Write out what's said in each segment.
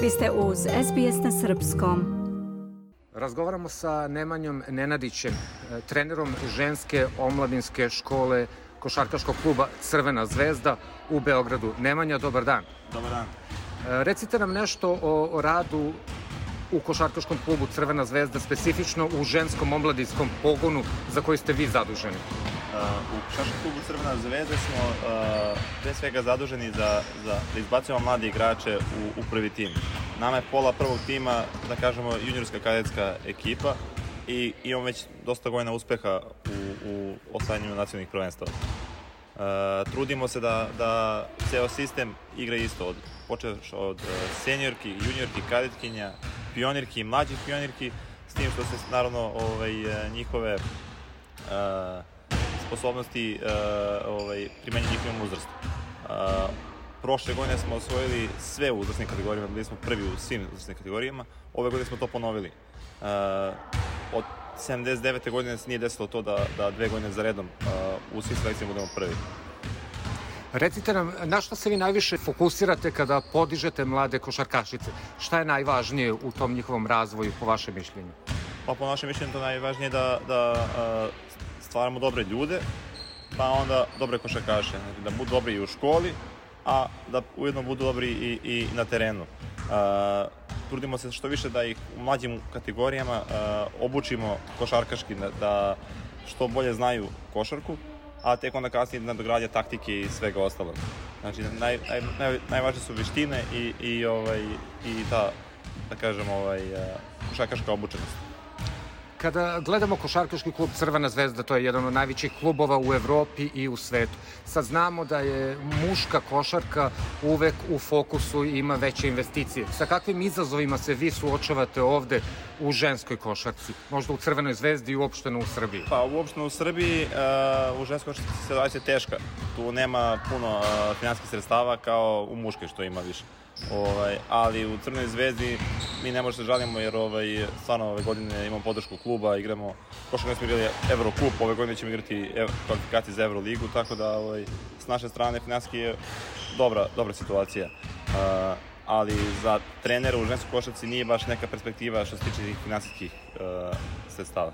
Vi ste uz SBS na Srpskom. Razgovaramo sa Nemanjom Nenadićem, e, trenerom ženske omladinske škole košarkaškog kluba Crvena zvezda u Beogradu. Nemanja, dobar dan. Dobar dan. E, recite nam nešto o, o radu u košarkaškom klubu Crvena zvezda, specifično u ženskom omladinskom pogonu za koji ste vi zaduženi. Uh, u košarkaškom klubu Crvena zvezda smo uh, pre svega zaduženi za, za, da izbacujemo mlade igrače u, u prvi tim. Nama je pola prvog tima, da kažemo, juniorska kadetska ekipa i imamo već dosta godina uspeha u, u osvajanju nacionalnih prvenstava. Uh, trudimo se da, da ceo sistem igra isto, od, počeš od uh, seniorki, juniorki, kadetkinja, pionirki, mlađih pionirki, s tim što se naravno ovaj, njihove uh, sposobnosti uh, ovaj, primenju njihovim uzrastu. Uh, prošle godine smo osvojili sve uzrasne kategorijama, bili smo prvi u svim uzrasnim kategorijama, ove godine smo to ponovili. Uh, od 79. godine se nije desilo to da, da dve godine za redom uh, u svim selekcijama budemo prvi. Recite nam, na šta se vi najviše fokusirate kada podižete mlade košarkašice? Šta je najvažnije u tom njihovom razvoju, po vašem mišljenju? Pa po našem mišljenju to najvažnije da, da uh, stvaramo dobre ljude, pa onda dobre košarkaše. Znači, da budu dobri i u školi, a da ujedno budu dobri i, i na terenu. Uh, trudimo se što više da ih u mlađim kategorijama uh, obučimo košarkaški, da, da što bolje znaju košarku, a tek onda kasnije nadogradnja taktike i svega ostalog. Znači, naj, naj, naj, najvažnije su veštine i, i, ovaj, i ta, da kažem, ovaj, košarkaška obučenost. Kada gledamo košarkaški klub Crvena zvezda, to je jedan od najvećih klubova u Evropi i u svetu. Sad znamo da je muška košarka uvek u fokusu i ima veće investicije. Sa kakvim izazovima se vi suočavate ovde u ženskoj košarci? Možda u Crvenoj zvezdi i uopšteno u Srbiji? Pa uopšteno u Srbiji, uh, u ženskoj košarci situacija je teška. Tu nema puno uh, finanskih sredstava kao u muškoj što ima više. Ovaj, ali u Crnoj zvezdi mi ne možemo da žalimo jer ovaj, stvarno ove godine imamo podršku kluba, igramo, prošle godine smo igrali Eurocup, ove godine ćemo igrati kvalifikacije za Euroligu, tako da ovaj, s naše strane finanski je dobra, dobra situacija. Uh, ali za trenera u ženskoj košarci nije baš neka perspektiva što se tiče finansijskih uh, sredstava.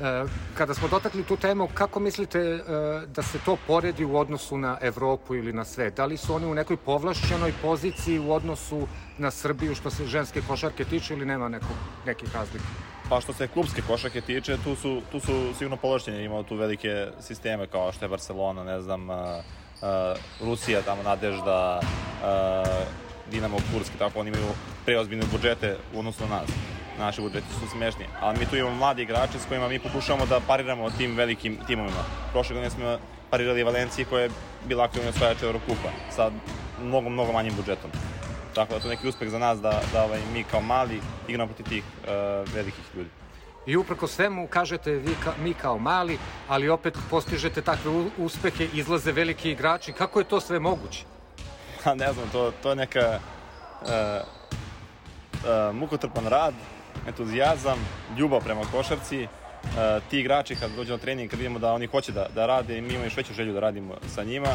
E, kada smo dotakli tu temu, kako mislite e, da se to poredi u odnosu na Evropu ili na svet? Da li su oni u nekoj povlašćenoj poziciji u odnosu na Srbiju što se ženske košarke tiče ili nema neko, nekih razlika? Pa što se klubske košarke tiče, tu su, tu su sigurno povlašćeni, imamo tu velike sisteme kao što je Barcelona, ne znam, uh, Rusija, tamo Nadežda, Dinamo Kurski, tako oni imaju preozbiljne budžete u odnosu na nas naši budžeti su smešni, ali mi tu imamo mladi igrače s kojima mi pokušavamo da pariramo tim velikim timovima. Prošle godine smo parirali Valenciji koja je bila aktivna osvajača Eurokupa sa mnogo, mnogo manjim budžetom. Tako da to je neki uspeh za nas da, da ovaj, mi kao mali igramo protiv tih uh, velikih ljudi. I uprako svemu kažete vi ka, mi kao mali, ali opet postižete takve uspehe, izlaze veliki igrači. Kako je to sve moguće? Pa ne znam, to, to je neka uh, uh, mukotrpan rad, entuzijazam, ljubav prema košarci, Uh, ti igrači kad dođu na trening, kad vidimo da oni hoće da, da rade i mi imamo još veću želju da radimo sa njima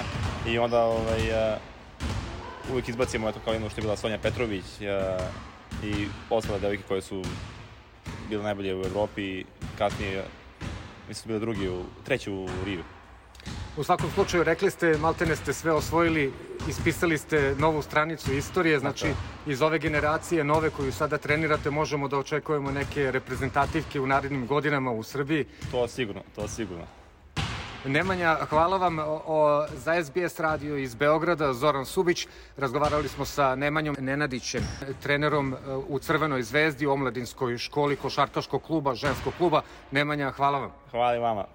i onda ovaj, uh, uvijek izbacimo eto kao jedno što je bila Sonja Petrović uh, i ostale devojke koje su bile najbolje u Evropi kasnije mislim bile drugi u, treći u Riju. U svakom slučaju, rekli ste, maltene ste sve osvojili, ispisali ste novu stranicu istorije, znači iz ove generacije nove koju sada trenirate možemo da očekujemo neke reprezentativke u narednim godinama u Srbiji. To sigurno, to sigurno. Nemanja, hvala vam o, za SBS radio iz Beograda, Zoran Subić. Razgovarali smo sa Nemanjom Nenadićem, trenerom e, u Crvenoj zvezdi, omladinskoj školi košarkaškog kluba, ženskog kluba. Nemanja, hvala vam. Hvala i vama.